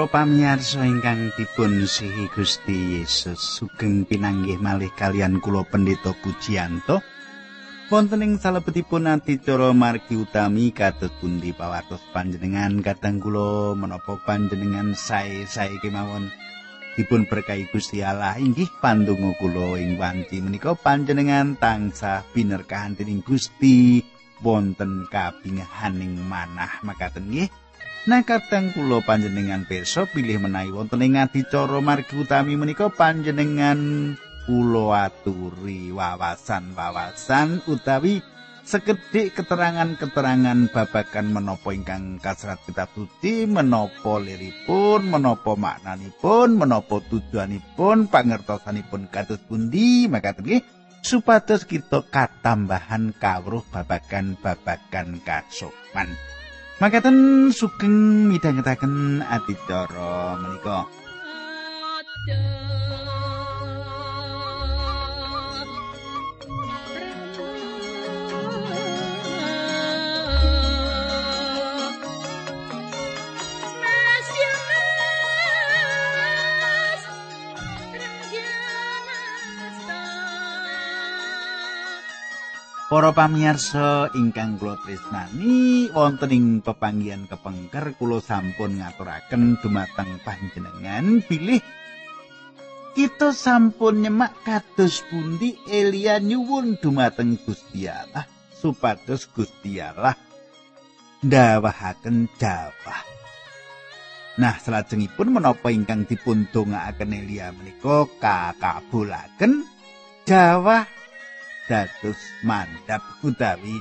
Para pamirsa ingkang dipun sihi Gusti Yesus sugeng pinanggih malih kalian kula Pendeta Pujiyanto. Wonten ing salebetipun adicara margi utami kados pundi pawartos panjenengan kadang kula menapa panjenengan sae-sae kemawon dipun berkahi Gusti Allah inggih pandonga kula ing wanci menika panjenengan tansah binerkahan dening Gusti wonten kabingahaning manah makaten nggih. Nah kadang kula panjenengan pirsa pilih menawi wonten ing adicara margi utami menika panjenengan kula aturi wawasan-wawasan utawi sekedhik keterangan-keterangan babagan menapa ingkang kasrat kitab suci, menapa liripun, menapa maknanipun, menapa tujuanipun, pangertosanipun kados pundi, makaten nggih supados kita katambahan kawruh babagan-babagan kasopan. Makaten sugeng midhangetaken adicara menika. Para pamirsa ingkang kula tresnani wonten ing pepanggihan kepengker kula sampun ngaturaken dumateng panjenengan bilih kita sampun nyemak kados pundi Elia nyuwun dumateng Gusti Allah supados Gusti Allah ndawahaken jawah. Nah, salajengipun menapa ingkang dipun dongaaken Elia menika kakabulaken jawah dados mandap utawi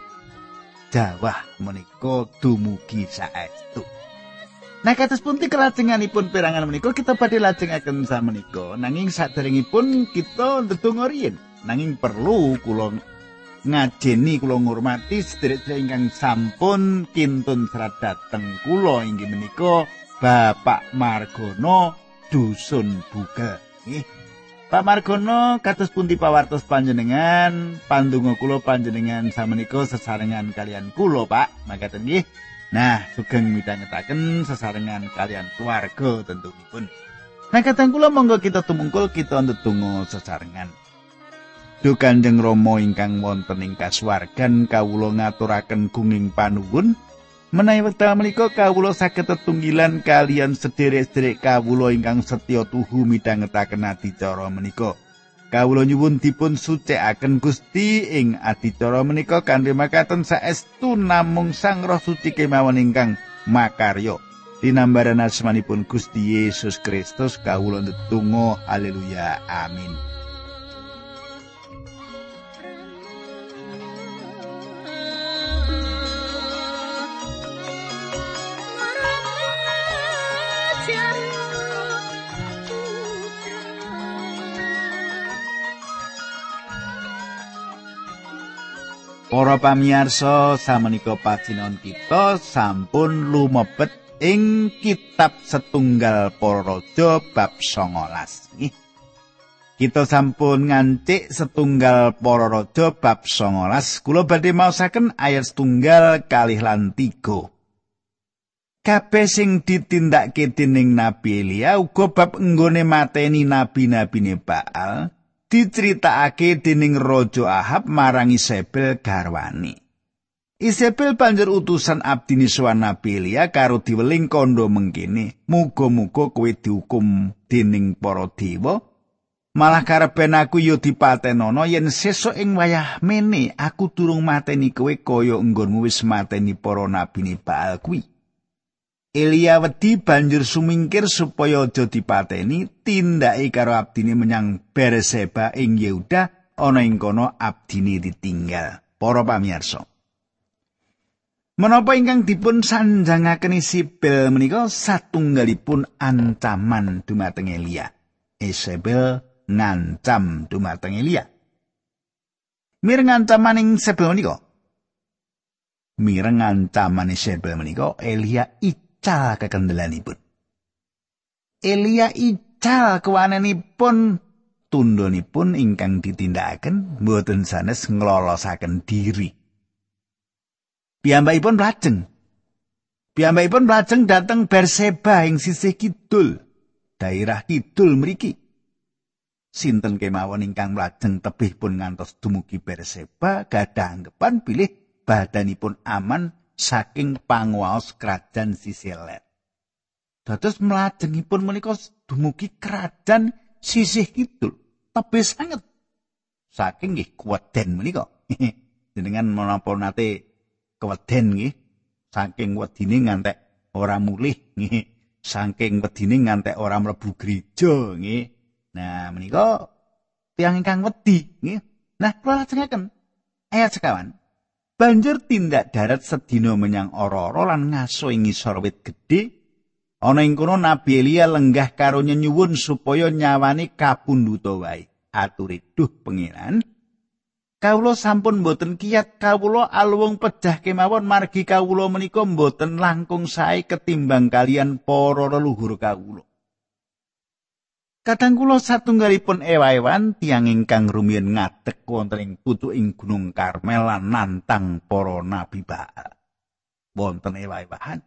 jawah menika dumugi saestu. Nah kados punti kelajenganipun perangan menika kita badhe lajengaken samenika. Nanging saderengipun kita ndedonga riyin nanging perlu kula ngajeni kula ngurmati sedherek ingkang sampun kintun serat dateng kula. Inggih menika Bapak Margono dusun Bugel nggih Pak Margono kados pundi pawartos panjenengan? Pandonga kula panjenengan samenika sesarengan kalian kula Pak. Makaten nggih. Nah sugeng midhangetaken sesarengan kalian keluarga tentunipun. Nah kadang kula monggo kita tumungkul kita ndedonga sesarengan. Duh Kanjeng Rama ingkang wonten ing kasuwargan kawula ngaturaken gunging panuwun Menawi wekdal menika kawula saged tetunggilan kalian sederek-sederek kawula ingkang setya tuhu midhangetaken adicara menika. Kawula nyuwun dipun sucikaken Gusti ing adicara menika kanthi makaten saestu namung Sang Roh Suci kemawon ingkang makarya. Dinambaran asmanipun Gusti Yesus Kristus kawula ndedonga haleluya amin. Para pamirsa samenika pacinon kita sampun lumebet ing kitab setunggal para raja bab 19 nggih. Kita sampun ngancik setunggal para raja bab 19 kula badhe maosaken ayat setunggal kalih lan 3. Kabeh sing ditindakake dening Nabi Elia uga bab enggone mateni nabi-nabine Baal diceritakake dening Raja Ahab marang Isabel garwani. Isabel banjur utusan abdini sowan Nabi Elia karo diweling kondo mengkene, muga-muga kowe dihukum dening para dewa. Malah karepen aku yo dipatenono yen sesuk ing wayah mene aku durung mateni kowe kaya enggonmu wis mateni para nabine Baal kuwi. Elia wedi banjur sumingkir supaya aja dipateni tindake karo abdine menyang Berseba ing Yehuda ana ing kono abdine ditinggal. Para pamirsa. Menapa ingkang dipun sanjangaken Isabel menika satunggalipun ancaman dumateng Elia. Isabel ngancam dumateng Elia. Mireng ancaman ing Isabel menika. Mireng ancaman Isabel menika Elia iki ical kekendelanipun. Elia ical kewananipun tundhonipun ingkang ditindakaken mboten sanes nglolosaken diri. Piyambakipun lajeng Piyambakipun lajeng dhateng Berseba ing sisih kidul, daerah kidul mriki. Sinten kemawon ingkang lajeng tebih pun ngantos dumugi Berseba gadah anggapan bilih badanipun aman saking panguwaos kerajaan Sisilet. Dados mlajengipun menika dumugi kerajaan sisih kidul, tebih sanget. Saking nggih kuweden menika. Jenengan menapa nate kuweden nggih? Saking wedine ngantek ora mulih nggih. Saking wedine ngantek ora mlebu gereja nggih. Nah menika tiyang ingkang wedi nggih. Nah kula lajengaken. Ayat sekawan banjur tindak darat sedina menyang ora-ora lan ngaso ing ngisor wit gedhe ana ing kono nabi Elia lenggah karo nyuwun supaya nyawani kapundhuta wae aturi duh pengiran Kawula sampun boten kiyat kawula alwung pejah kemawon margi kawula menika boten langkung sae ketimbang kalian para leluhur kawula. Kadang kula satunggalipun ewa-ewan tiyang ingkang rumiyin ngadeg wonten ing putuking Gunung Karmel lan nantang para nabi Baal. Wonten ewa-ewahan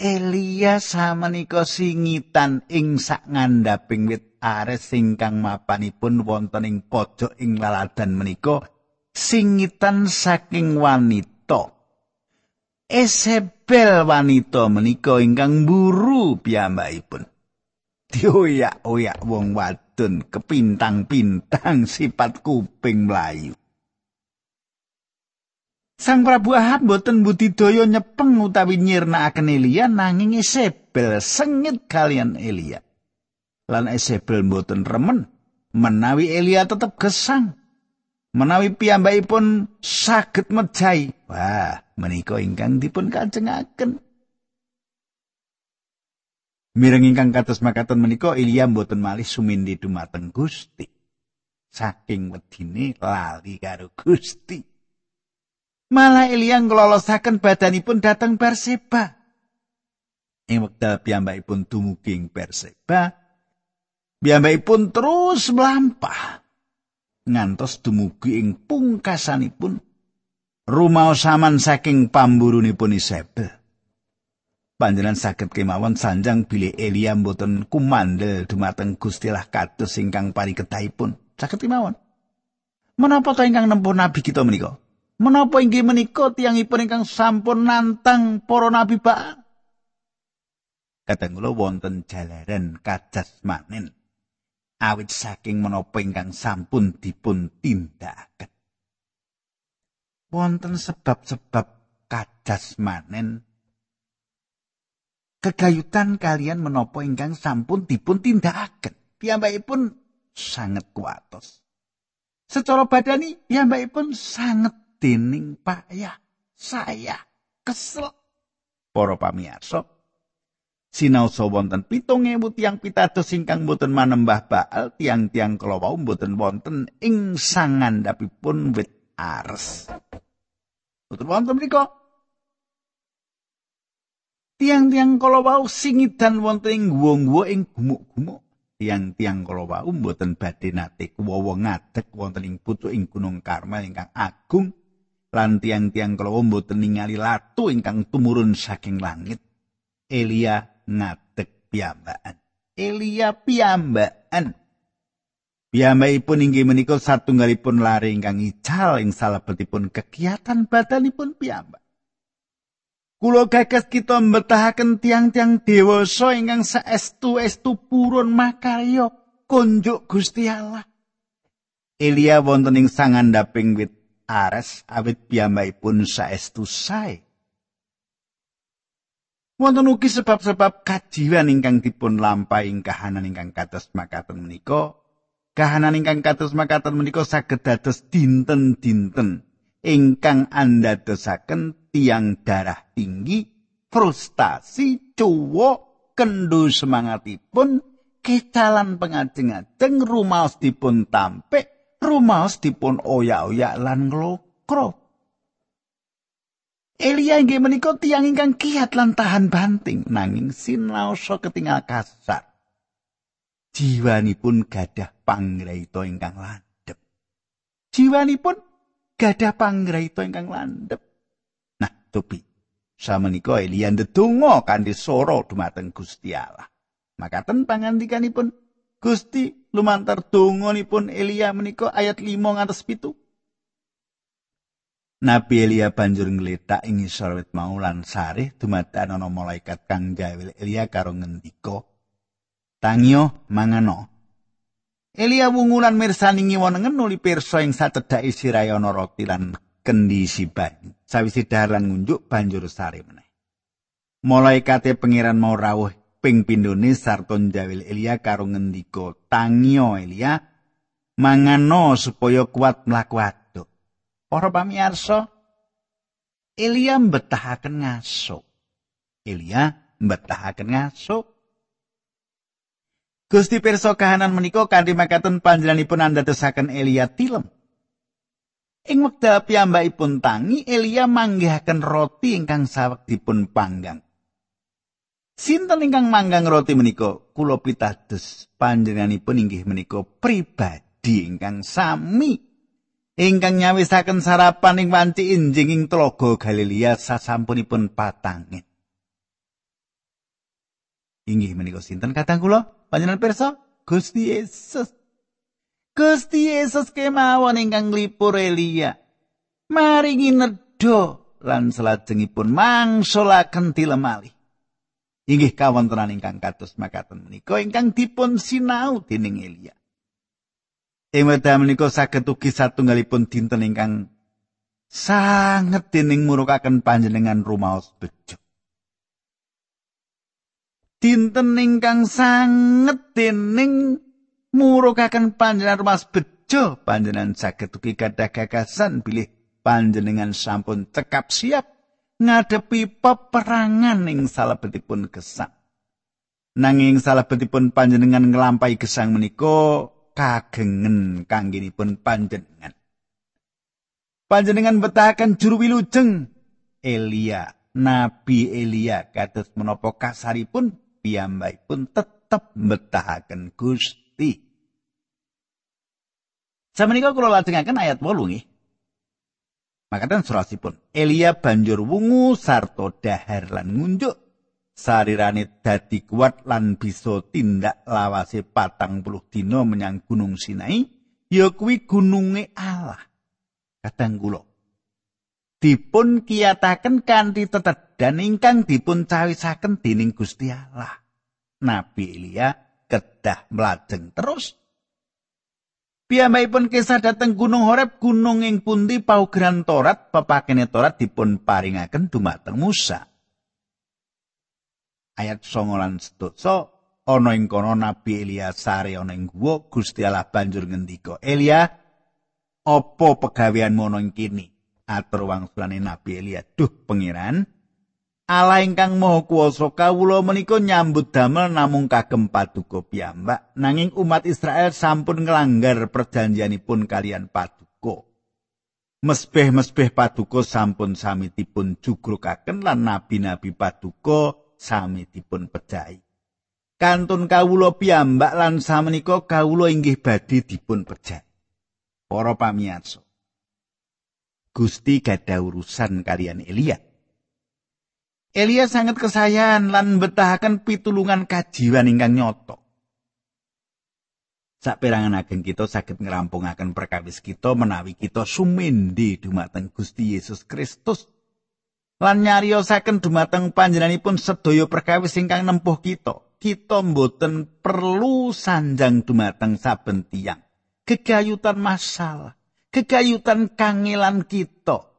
Elia samenika singitan ing sak ngandhaping wit ares ingkang mapanipun wonten ing pojok ing laladan menika singitan saking wanita. Esebel wanita menika ingkang mburu piyambakipun dioyak-oyak wong wadon kepintang-pintang sifat kuping mlayu. Sang Prabu Ahab boten budidaya nyepeng utawi nyirnakaken Elia nanging Esebel sengit kalian Elia. lan Isabel mboten remen menawi Elia tetep gesang. Menawi piyambakipun saged mejai. Wah menika ingkang dipun kajengaken Mireng ingkang kados makaten menika Elia mboten malih sumindi dumateng Gusti. Saking wedine lali karo Gusti. Malah Elia nglolosaken badanipun dhateng Berseba. Ing wekdal piyambakipun dumugi ing Berseba, pun terus mlampah ngantos dumugi ing pungkasanipun rumaosaman saking pamburunipun Isabel. Panjenengan saged kemawon sanjang bilih Elia mboten kumandel dumateng Gustilah kados ingkang pariketahipun. Saged kemawon. Menapa to ingkang nempuh nabi kita menika? Menapa inggih menika tiyangipun ingkang sampun nantang para nabi Baal? Kadang kula wonten jalaran kajas manen. awit saking menapa ingkang sampun dipun tindakaken. Wonten sebab-sebab kadas manen kegayutan kalian menapa ingkang sampun dipun tindakaken. Piyambakipun sanget kuatos. Secara badani piyambakipun sanget dening payah. Saya kesel. Para pamirsa, sinaosa wonten ewu tiang pitados ingkang boten manembah baal tiang-tiang kelawau boten wonten ing sangandhapipun wit ares. Boten wonten mriku. Tiang-tiang kelawau singidan wonten ing guwa-guwa ing gumuk-gumuk. Tiang-tiang kelawau boten badhe nate kuwawa ngadeg wonten ing putu ing Gunung Karmel ingkang agung lan tiang-tiang kelawau boten ningali latu ingkang tumurun saking langit. Elia ngadeg piyambakan. Elia piyambakan. Piyambakipun inggih menika satunggalipun lare ingkang ical ing salebetipun kegiatan badanipun piyambak. Kulo gagas kita mbetahaken tiang-tiang dewasa ingkang saestu-estu purun makarya konjuk Gusti Allah. Elia wonten ing sangandhaping wit ares awit piyambakipun saestu sae Wonten ugi sebab-sebab kajiwan ingkang dipun lampahi kahanan ingkang kados makaten menika. Kahanan ingkang kados makaten menika saged dados dinten-dinten ingkang andadosaken tiang darah tinggi, frustasi, cuwo, kendu semangatipun, kecalan pengajeng-ajeng, rumaos dipun tampik, rumaos dipun oyak-oyak lan nglokro. Elia inggih menika tiyang ingkang kiat lan tahan banting nanging sinaosa ketingal kasar. Jiwanipun gadah panggraita ingkang landhep. Jiwanipun gadah panggraita ingkang landhep. Nah, topi. Samenika Elia ndedonga kanthi swara dumateng Gusti Allah. Makaten pangandikanipun Gusti lumantar donganipun Elia menika ayat 5 ngantos 7. Nabi Elia banjur ngletak ing isor wit mau lan sarih dumadakan ana malaikat kang gawe Elia karo ngendika Tangyo mangano Elia wungulan mirsani ngiwonengen nuli pirsa ing sacedhake sirahe ana roti lan kendi banyu. Sawise dalan ngunjuk banjur sare meneh. Malaikate pangeran mau rawuh ping pindhone sarta njawil Elia karo ngendika, "Tangio Elia, mangano supaya kuat mlaku aduk." Para pamirsa, Elia mbetahaken ngaso. Elia mbetahaken ngaso. Gusti pirsa kahanan menika kanthi makaten panjenenganipun andadosaken Elia tilem. Ing wekdal piyambakipun tangi, Elia manggihaken roti ingkang saweg dipun panggang. Sinten ingkang manggang roti menika? Kula pitados panjenenganipun inggih menika pribadi ingkang sami ingkang nyawisaken sarapan ing wanci injing ing tlaga Galilea sasampunipun patangin. Inggih menika sinten katang kula? Panjenengan pirsa? Gusti Yesus. Gusti Yesus kemawon ingkang nglipur Elia. Maringi nedha lan salajengipun mangsulaken tilemali. inggih kawontenan ingkang kados makaten menika ingkang dipun sinau dening Elia. Ing wekdal menika saged ugi satunggalipun dinten ingkang sanget dening murukaken panjenengan rumaos bejo. Dinten ingkang sanget dening murukaken panjenengan rumaos bejo panjenengan saged ugi gadah gagasan bilih panjenengan sampun cekap siap ngadepi peperangan ing salebetipun gesang. Nanging salebetipun panjenengan nglampahi gesang menika kagengen kangginipun panjenengan. Panjenengan betahaken juru wilujeng Elia, Nabi Elia kados menapa kasaripun piyambakipun tetep betahaken Gusti. Samenika kula lajengaken ayat 8 nggih. Makaten surasipun Elia banjur wungu sarta dahar lan ngunjuk sarirane dadi kuat lan bisa tindak lawase patang puluh dina menyang gunung Sinai ya kuwi Allah kadang kula dipun kiyataken kanthi tetedan ingkang dipun cawisaken dening Gusti Allah Nabi Elia kedah mlajeng terus Piyambakipun kisah dateng Gunung Horeb, gunung ing pundi paugeran Torat, pepakene Torat dipun paringaken dumateng Musa. Ayat 9 lan 11 ana ing kono Nabi Elia sare ana ing guwa Gusti Allah banjur ngendika, "Elia, apa pegaweanmu ana ing kene?" Atur wangsulane Nabi Elia, "Duh, pangeran, Allah ingkang Maha Kuwasa kawula menika nyambut damel namung kagem paduka piyambak nanging umat Israel sampun nglanggar perjanjianipun kalian paduka. Mesbeh-mesbeh paduka sampun sami dipun jugrukaken lan nabi-nabi paduka sami dipun pejahi. Kantun kawula piyambak lan samenika kawula inggih badhe dipun pejahi. Para pamirsa. Gusti gadah urusan kalian Elia. Elia sangat kesayangan lan betahaken pitulungan kajiwan ingkang nyoto. Saperangan ageng kita saged ngerampungaken perkawis kita menawi kita sumindi dumateng Gusti Yesus Kristus. Lan nyariosaken dumateng panjenenganipun sedaya perkawis ingkang nempuh kita. Kita mboten perlu sanjang dumateng saben tiyang. Kegayutan masalah, kegayutan kangelan kita.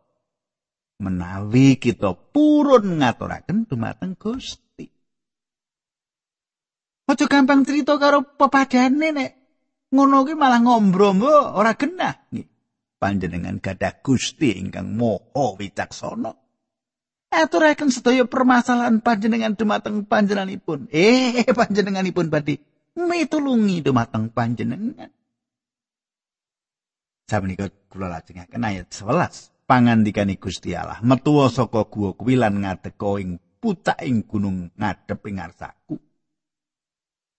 menawi kita purun ngaturaken dumateng Gusti. Aja gampang cerita karo pepadane nek ngono ki malah ngombro ora genah. Panjenengan gadah Gusti ingkang moho wicaksana. Aturaken sedaya permasalahan panjenengan dumateng panjenenganipun. Eh, panjenenganipun badhe mitulungi dumateng panjenengan. Sabenika kula lajengaken ayat 11. pangandikane Gusti Allah metuwa saka guwa kuwi lan ngadeka ing pucaking gunung ngadep ing ngarsaku.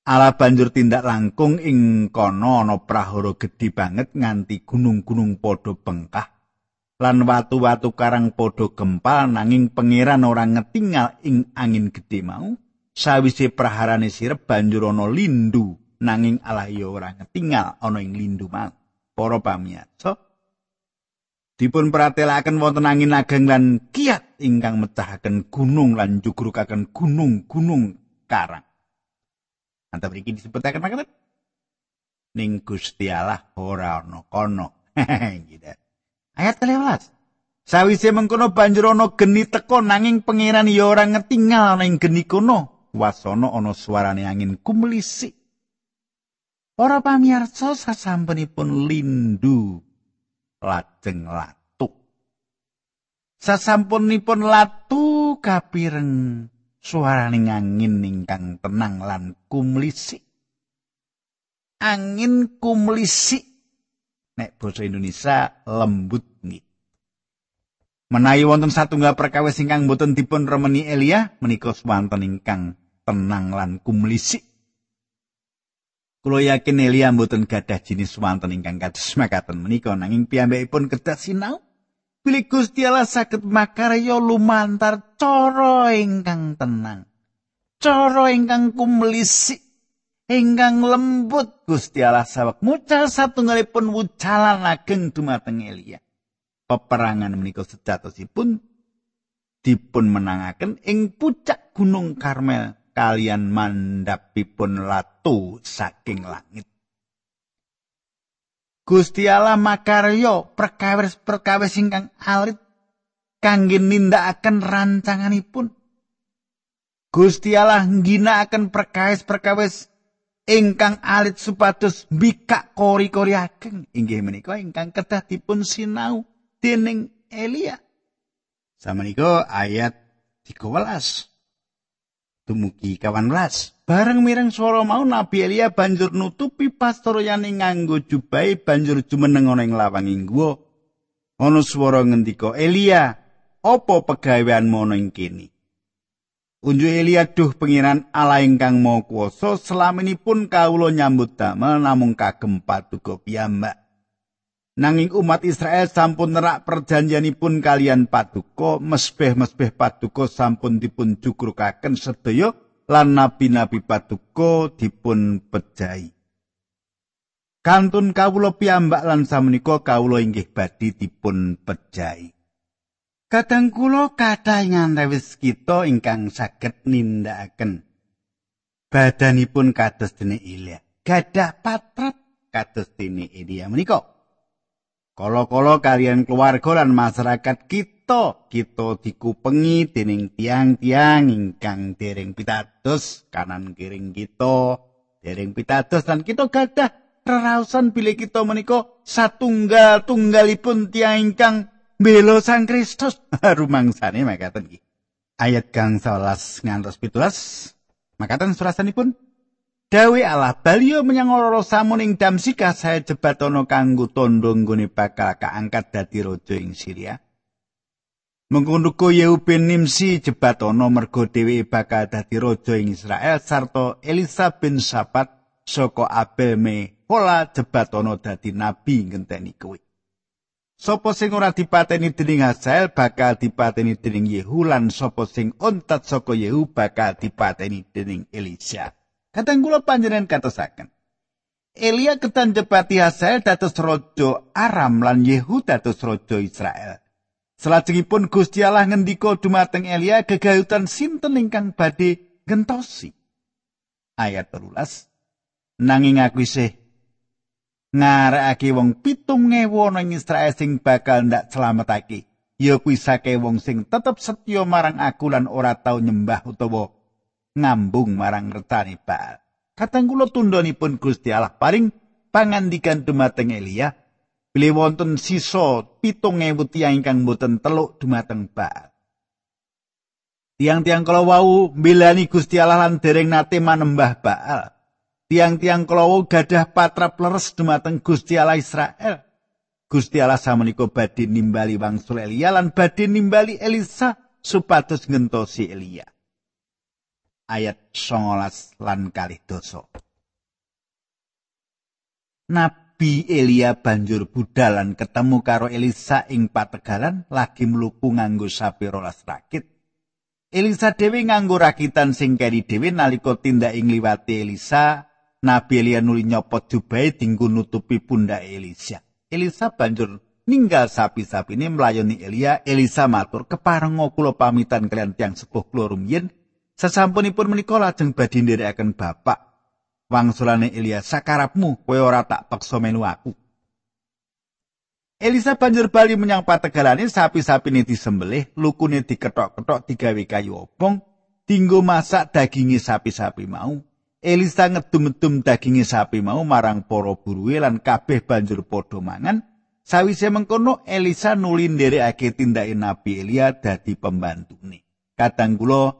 Allah banjur tindak langkung ing kono ana prahara gedhe banget nganti gunung-gunung padha bengkah lan watu-watu karang padha gempal nanging pangeran ora ngetingal ing angin gedhe mau. Sawise praharane sirep banjur ana lindu nanging Allah ya ora ngetingal ana ing lindu mau para pamirsa dipun pratelaken wonten angin ageng lan kiat ingkang mecahaken gunung lan jugrukaken gunung-gunung karang. Antap iki disebutaken makaten ning Gusti Allah ora ana kono. Ayat 13 Sawise mengkono banjur ana geni teko nanging pangeran ya ora ngetingal ana ing geni kono. Wasana ana suarane angin kumlisik Para pamirsa sasampunipun lindu lajeng latu. Sasampunipun latu kapireng suaraning angin ingkang tenang lan kumlisik. Angin kumlisik nek basa Indonesia lembut nggih. Menawi wonten satunggal perkawis ingkang boten dipun remeni Elia menika swanten ingkang tenang lan kumlisik. Kulo yakin Elia mboten gadah jinis wonten ingkang kados makaten menika nanging piyambakipun kedah sinau bilih Gusti Allah saged makarya lumantar cara ingkang tenang. Cara ingkang kumlisik ingkang lembut Gusti Allah sawek mucal satunggalipun wucalan ageng dumateng Elia. Peperangan menika sejatosipun dipun menangaken ing pucak Gunung Karmel kalian mandapipun latu saking langit. Gusti Allah makaryo perkawis-perkawis ingkang alit kangge nindakaken rancanganipun. Gusti Allah ngginakaken perkawis-perkawis ingkang alit supados bikak kori-kori ageng inggih menika ingkang kedah dipun sinau dening Elia. Samenika ayat 13. Dumugi kawan las. Bareng mireng swara mau Nabi Elia banjur nutupi pastoriyane nganggo jubai banjur jumeneng ana ing lawanging guwa. Ana swara ngendika, "Elia, apa pegaweanmu ana ing kene?" Unju Elia duh pengiran ala ingkang mau kuasa selaminipun kawula nyambut damel namung kagem paduka piyambak. Nanging umat Israel sampun nerak perjanjianipun kalian paduka, mesbeh-mesbeh paduka sampun dipun jugrukaken sedaya lan nabi-nabi paduka dipun pejahi. Kantun kawula piyambak lan samenika kawula inggih badhe dipun pejahi. Kadang kula kathah ngantawis kita ingkang saged nindakaken badanipun kados dene Ilya. Gadah patrap kados dene Ilya menika. Kala-kala kalian keluarga lan masyarakat kita, kita dikupengi dening tiang-tiang ingkang dereng pitados kanan kiring kita, dereng pitados dan kita gadah rerausan bilih kita menika satunggal tunggalipun tiang ingkang bela Sang Kristus. Rumangsane makaten iki. Ayat gang 11 ngantos 17. Makaten surasanipun Dawe Allah balio menyang ora samun ing Damsika saya jebatono kanggo tondo nggone bakal kaangkat dadi raja ing Syria. Mengkonuko Yehu bin Nimsi jebatono mergo dhewe bakal dadi raja ing Israel sarta Elisa bin Sapat saka Abel me pola jebatono dadi nabi ngenteni kuwi. Sopo sing ora dipateni dening Hazael bakal dipateni dening Yehu lan sopo sing ontat saka Yehu bakal dipateni dening Elisa. Kadang kula panjenengan katosaken. Elia ketan jepati Hazael dados raja Aram lan Yehu dados raja Israel. Salajengipun Gusti Allah ngendika dumateng Elia gegayutan sinten ingkang badhe gentosi. Ayat 13. Nanging aku isih ngarekake wong pitung ngewu ing Israel sing bakal ndak selametake. Ya kuwi sake wong sing tetep setya marang aku lan ora tau nyembah utawa ngambung marang retani Baal. Katang kula tundhonipun Gusti Allah paring pangandikan dumateng Elia bilih wonten sisa 7000 tiyang ingkang boten teluk dumateng Baal. Tiang-tiang kala wau mbelani Gusti Allah lan dereng nate manembah Baal. Tiang-tiang kala wau gadah patrap leres dumateng Gusti Allah Israel. Gusti Allah samenika badhe nimbali wangsul Elia lan badhe nimbali Elisa supados ngentosi Elia. Ayat 19 lan kalih dosa. Nabi Elia banjur budalan ketemu karo Elisa ing pategalan lagi mluku nganggo sapi rolas rakit. Elisa dhewe nganggo rakitan sing keri dhewe nalika tindak ing liwati Elisa, Nabi Elia nuli nyopot jubahe dinggo nutupi pundak Elisa. Elisa banjur ninggal sapi-sapi ini melayani Elia. Elisa matur kepareng kula pamitan kalian tiang sepuh kula. Sesampunipun menika lajeng badhe nderekaken bapak wangsulane Elia sakarapmu kowe ora tak peksa melu aku Elisa banjur bali menyang pategalane sapi-sapine disembelih, lukune diketok-ketok digawe kayu obong, dinggo masak dagingi sapi-sapi mau. Elisa ngedum-edum dagingi sapi mau marang para buruhe lan kabeh banjur padha mangan. Sawise mengkono Elisa nuli nderekake tindake Nabi Elia dadi pembantune. Kadang kula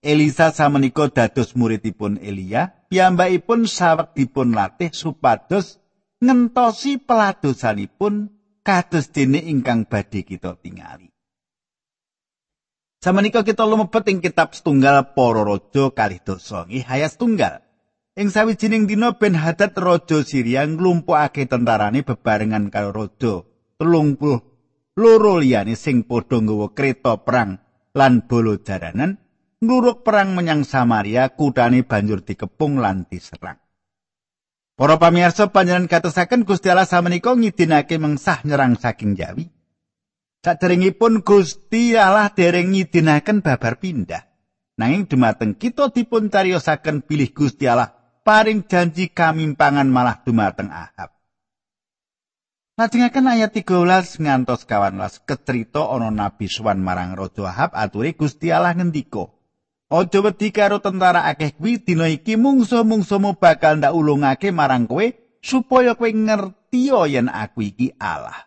Elisa samenika dados muridipun Elia, piyambakipun sawegipun latih supados ngentosi peladosanipun kados dene ingkang badhe kita tingali. Samenika kita lumebet ing kitab setunggal para raja kalih dosa nggih hayas tunggal. Ing sawijining dina Ben Hadad raja Syria nglumpukake tentarane bebarengan karo raja 30 loro liyane sing padha nggawa kereta perang lan bolo jaranan ngluruk perang menyang Samaria, kutane banjur dikepung lan diserang. Para pamirsa panjenengan katosaken Gusti Allah samenika ngidinake mengsah nyerang saking Jawi. Saderengipun Gusti Allah dereng ngidinaken babar pindah. Nanging dumateng kita dipun cariyosaken pilih Gusti Allah paring janji kamimpangan malah dumateng Ahab. Lajengaken ayat 13 ngantos kawan las kecerita ana nabi suwan marang Raja Ahab aturi Gusti Allah ngendika Aja wedi karo tentara akeh kuwi dina iki mungsu-mungsumu bakal ndak ulungake marang kowe supaya kowe ngerti yen aku iki Allah.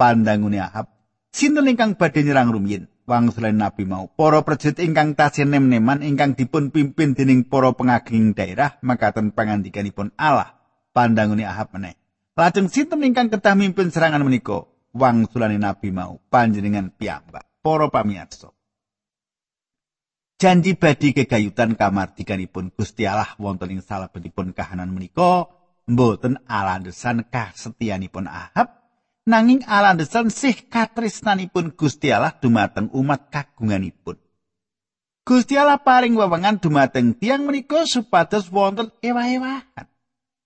Pandangune Ahab, sinten ingkang badhe nyerang rumiyin? Wangsulan Nabi mau, para prajurit ingkang tasih nem-neman ingkang dipun pimpin dening para pengaging daerah makaten pangandikanipun Allah. Pandangune Ahab meneh. Lajeng sinten ingkang kedah mimpin serangan menika? Wangsulane Nabi mau, panjenengan piyambak. Para pamirsa, janji badi kegayutan kamardikanipun Gusti Allah wonten ing salebetipun kahanan menika mboten alandesan kasetianipun Ahab nanging alandesan sih katresnanipun Gusti Allah dumateng umat kagunganipun. Gusti Allah paring wewengan dumateng tiang menika supados wonten ewah-ewahan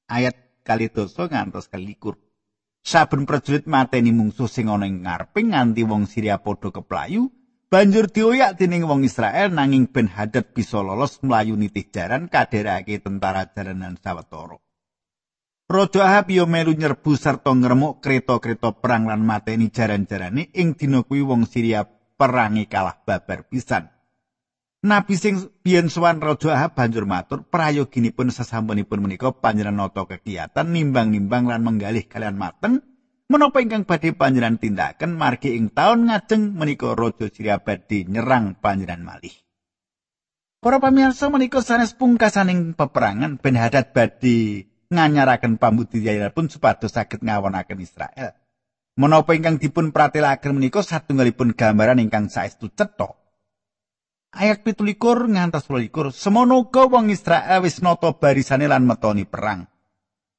ayat kali dosa ngantos kalikur. Saben prajurit mateni mungsuh sing ana ing ngareping nganti wong Syria padha keplayu banjur dioyak dening wong Israel nanging Ben Hadad bisa lolos mlayu nitih jaran kaderake tentara jalanan sawetara. Raja Ahab yo melu nyerbu sarta ngremuk kereta-kereta perang lan mateni jaran-jarane ing dina kuwi wong Syria perangi kalah babar pisan. Nabi sing biyen sowan Raja Ahab banjur matur prayoginipun sesampunipun menika panjenengan nata kegiatan nimbang-nimbang lan menggalih kalian mateng menapa ingkang badhe panjenengan tindakan margi ing taun ngajeng menika raja Syria badhe nyerang panjenengan malih. Para pamirsa menika sanes pungkasaning peperangan Ben Hadad badhe nganyaraken pambudidaya pun supados saged ngawonaken Israel. Menapa ingkang dipun pratelaken menika satunggalipun gambaran ingkang saestu cetha. Ayat 17 ngantos 21 semono wong Israel wis nata barisane lan metoni perang.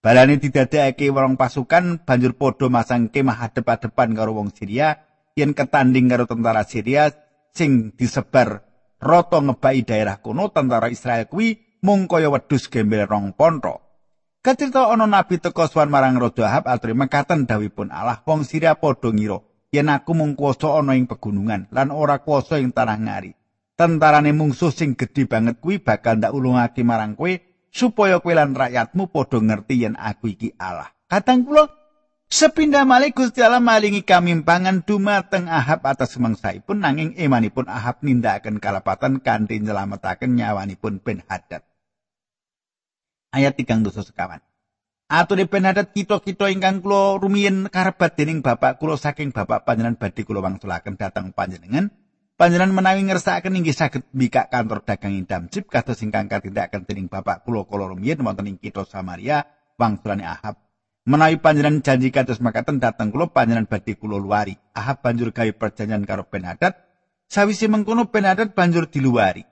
Balane didadekake wong pasukan banjur padha masang kemah hadep-hadepan karo wong Syria yen ketanding karo tentara Syria sing disebar rata ngebai daerah kono tentara Israel kuwi mung kaya wedhus gembel rong ponto. Kecerita ana nabi teka suwan marang Raja Ahab atri mekaten dawipun Allah wong Syria padha ngira yen aku mung kuwasa ana ing pegunungan lan ora kuwasa ing tanah ngari. Tentarane mungsuh sing gedhe banget kuwi bakal ndak ulungake marang kowe supaya kowe lan rakyatmu padha ngerti yen aku iki Allah. Kadang kula sepindah malih Gusti Allah malingi kamimpangan dumateng Ahab atas semangsaipun nanging imanipun Ahab nindakaken kalapatan kanthi nyelametaken nyawanipun Ben Hadad. Ayat 3 dosa sekawan. Ature Ben Hadad kita-kita ingkang kula rumiyin karebat dening bapak kula saking bapak panjenengan badhe kula wangsulaken dhateng panjenengan. Panjenengan menawi ngersakaken inggih saged mbikak kantor dagang ing Damjib kados ingkang katindakaken dening Bapak kula kala rumiyin wonten ing kitha Samaria wangsulane Ahab. Menawi panjenengan janji kados makaten dhateng kula panjenengan badhe kula luari. Ahab banjur gawe perjanjian karo Ben Hadad. Sawise mengkono Ben Hadad banjur diluari.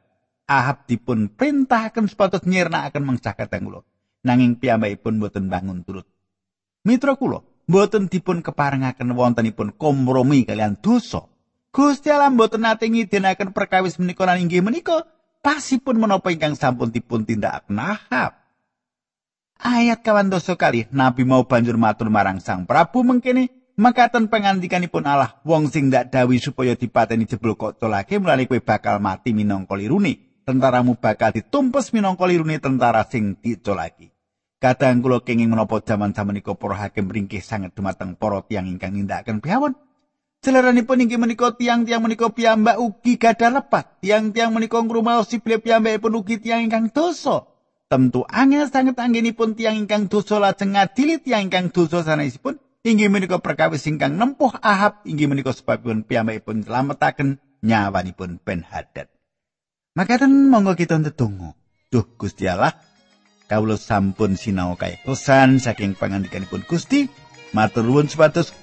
Ahab dipun perintahaken supados nyirnakaken mengsah kateng kula. Nanging piyambakipun boten bangun turut. Mitra kula, mboten dipun keparengaken wontenipun kompromi kalian dosa. Gusti Allah mboten nate ngidinaken perkawis menika lan inggih menika pasipun menapa ingkang sampun dipun tindakaken Ahab. Ayat kawan dosa kali Nabi mau banjur matur marang Sang Prabu mengkene makaten pengandikanipun Allah wong sing ndak dawi supaya dipateni jebul kok tolake mulane kowe bakal mati minangka lirune tentaramu bakal ditumpes minangka lirune tentara sing dicolaki Kadang kula kenging menapa jaman samenika para hakim ringkih sanget dumateng para tiyang ingkang nindakaken piawon. Celeranipun inggih menika tiang-tiang menika piyambak ugi gadah lepat. Tiang-tiang menika ngrumaosi bilih piyambakipun ugi tiang ingkang dosa. Tentu angel sanget anggenipun tiang ingkang dosa lajeng ngadili tiang ingkang dosa sanesipun inggih menika perkawis ingkang nempuh Ahab inggih menika sebabipun piyambakipun slametaken nyawanipun Ben Hadad. Makaten monggo kita ndedonga. Duh Gusti Allah, kawula sampun sinau kaitosan saking pangandikanipun Gusti matur nuwun supados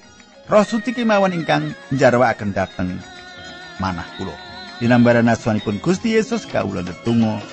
roh suci kemawon ingkang njarwakaken dhateng manah kula. Dinambaran asmanipun Gusti Yesus kawula netunggal